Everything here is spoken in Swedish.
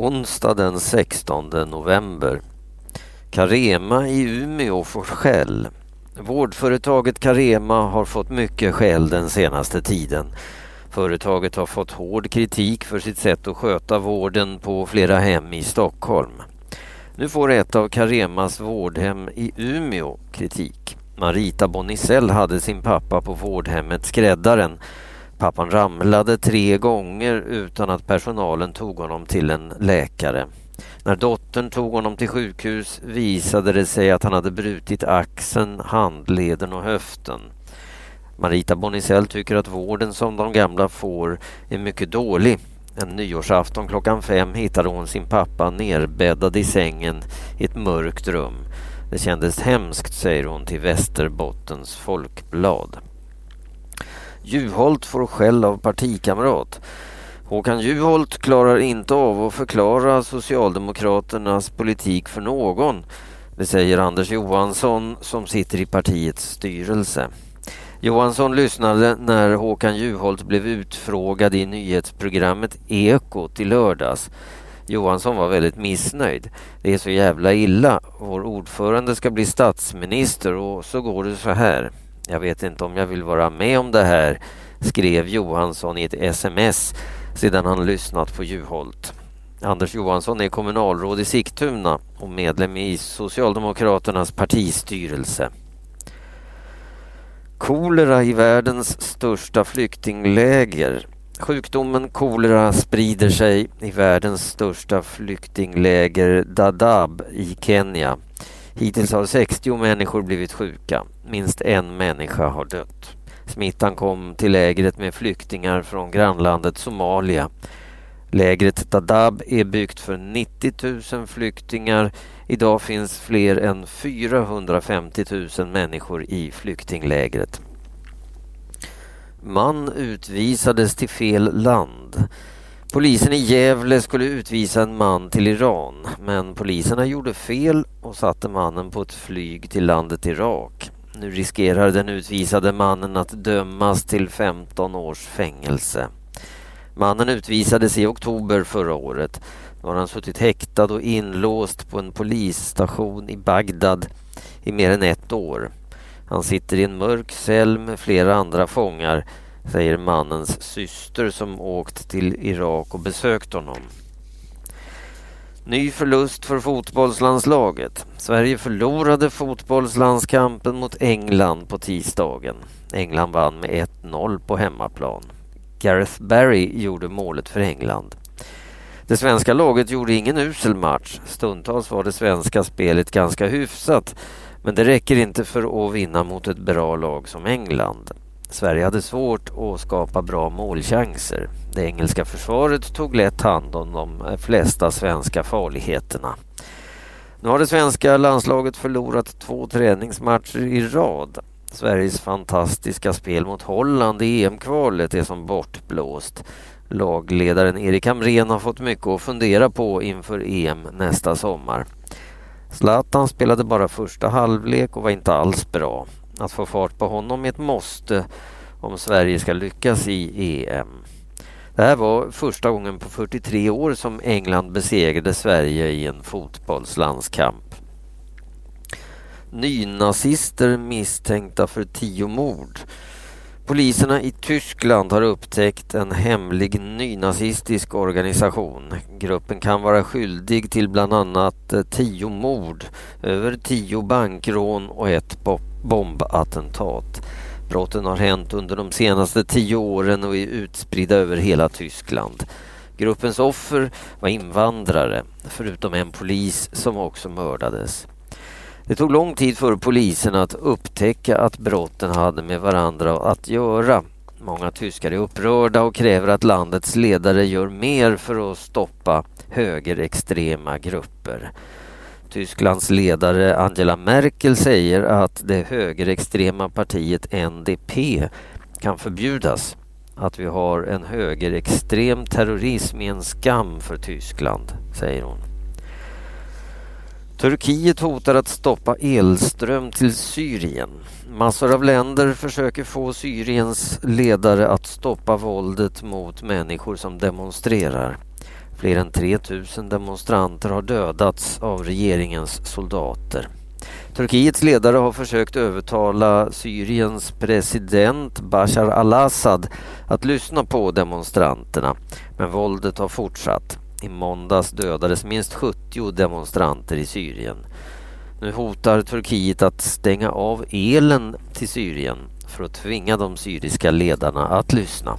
Onsdag den 16 november. Carema i Umeå får skäll. Vårdföretaget Carema har fått mycket skäll den senaste tiden. Företaget har fått hård kritik för sitt sätt att sköta vården på flera hem i Stockholm. Nu får ett av Caremas vårdhem i Umeå kritik. Marita Bonicell hade sin pappa på vårdhemmet Skräddaren Pappan ramlade tre gånger utan att personalen tog honom till en läkare. När dottern tog honom till sjukhus visade det sig att han hade brutit axeln, handleden och höften. Marita Bonicell tycker att vården som de gamla får är mycket dålig. En nyårsafton klockan fem hittade hon sin pappa nerbäddad i sängen i ett mörkt rum. Det kändes hemskt, säger hon till Västerbottens Folkblad. Juholt får skäll av partikamrat. Håkan Juholt klarar inte av att förklara Socialdemokraternas politik för någon. Det säger Anders Johansson som sitter i partiets styrelse. Johansson lyssnade när Håkan Juholt blev utfrågad i nyhetsprogrammet Ekot i lördags. Johansson var väldigt missnöjd. Det är så jävla illa. Vår ordförande ska bli statsminister och så går det så här. Jag vet inte om jag vill vara med om det här, skrev Johansson i ett sms sedan han lyssnat på Juholt. Anders Johansson är kommunalråd i Sigtuna och medlem i Socialdemokraternas partistyrelse. Kolera i världens största flyktingläger. Sjukdomen kolera sprider sig i världens största flyktingläger Dadaab i Kenya. Hittills har 60 människor blivit sjuka. Minst en människa har dött. Smittan kom till lägret med flyktingar från grannlandet Somalia. Lägret Dadaab är byggt för 90 000 flyktingar. Idag finns fler än 450 000 människor i flyktinglägret. Man utvisades till fel land. Polisen i Gävle skulle utvisa en man till Iran men poliserna gjorde fel och satte mannen på ett flyg till landet Irak. Nu riskerar den utvisade mannen att dömas till 15 års fängelse. Mannen utvisades i oktober förra året. Nu har han suttit häktad och inlåst på en polisstation i Bagdad i mer än ett år. Han sitter i en mörk cell med flera andra fångar säger mannens syster som åkt till Irak och besökt honom. Ny förlust för fotbollslandslaget. Sverige förlorade fotbollslandskampen mot England på tisdagen. England vann med 1-0 på hemmaplan. Gareth Barry gjorde målet för England. Det svenska laget gjorde ingen usel match. Stundtals var det svenska spelet ganska hyfsat men det räcker inte för att vinna mot ett bra lag som England. Sverige hade svårt att skapa bra målchanser. Det engelska försvaret tog lätt hand om de flesta svenska farligheterna. Nu har det svenska landslaget förlorat två träningsmatcher i rad. Sveriges fantastiska spel mot Holland i EM-kvalet är som bortblåst. Lagledaren Erik Hamrén har fått mycket att fundera på inför EM nästa sommar. Zlatan spelade bara första halvlek och var inte alls bra. Att få fart på honom är ett måste om Sverige ska lyckas i EM. Det här var första gången på 43 år som England besegrade Sverige i en fotbollslandskamp. Nynazister misstänkta för tio mord. Poliserna i Tyskland har upptäckt en hemlig nynazistisk organisation. Gruppen kan vara skyldig till bland annat eh, tio mord, över tio bankrån och ett bombattentat. Brotten har hänt under de senaste tio åren och är utspridda över hela Tyskland. Gruppens offer var invandrare, förutom en polis som också mördades. Det tog lång tid för polisen att upptäcka att brotten hade med varandra att göra. Många tyskar är upprörda och kräver att landets ledare gör mer för att stoppa högerextrema grupper. Tysklands ledare Angela Merkel säger att det högerextrema partiet NDP kan förbjudas. Att vi har en högerextrem terrorism är en skam för Tyskland, säger hon. Turkiet hotar att stoppa elström till Syrien. Massor av länder försöker få Syriens ledare att stoppa våldet mot människor som demonstrerar. Fler än 3000 demonstranter har dödats av regeringens soldater. Turkiets ledare har försökt övertala Syriens president Bashar al-Assad att lyssna på demonstranterna, men våldet har fortsatt. I måndags dödades minst 70 demonstranter i Syrien. Nu hotar Turkiet att stänga av elen till Syrien för att tvinga de syriska ledarna att lyssna.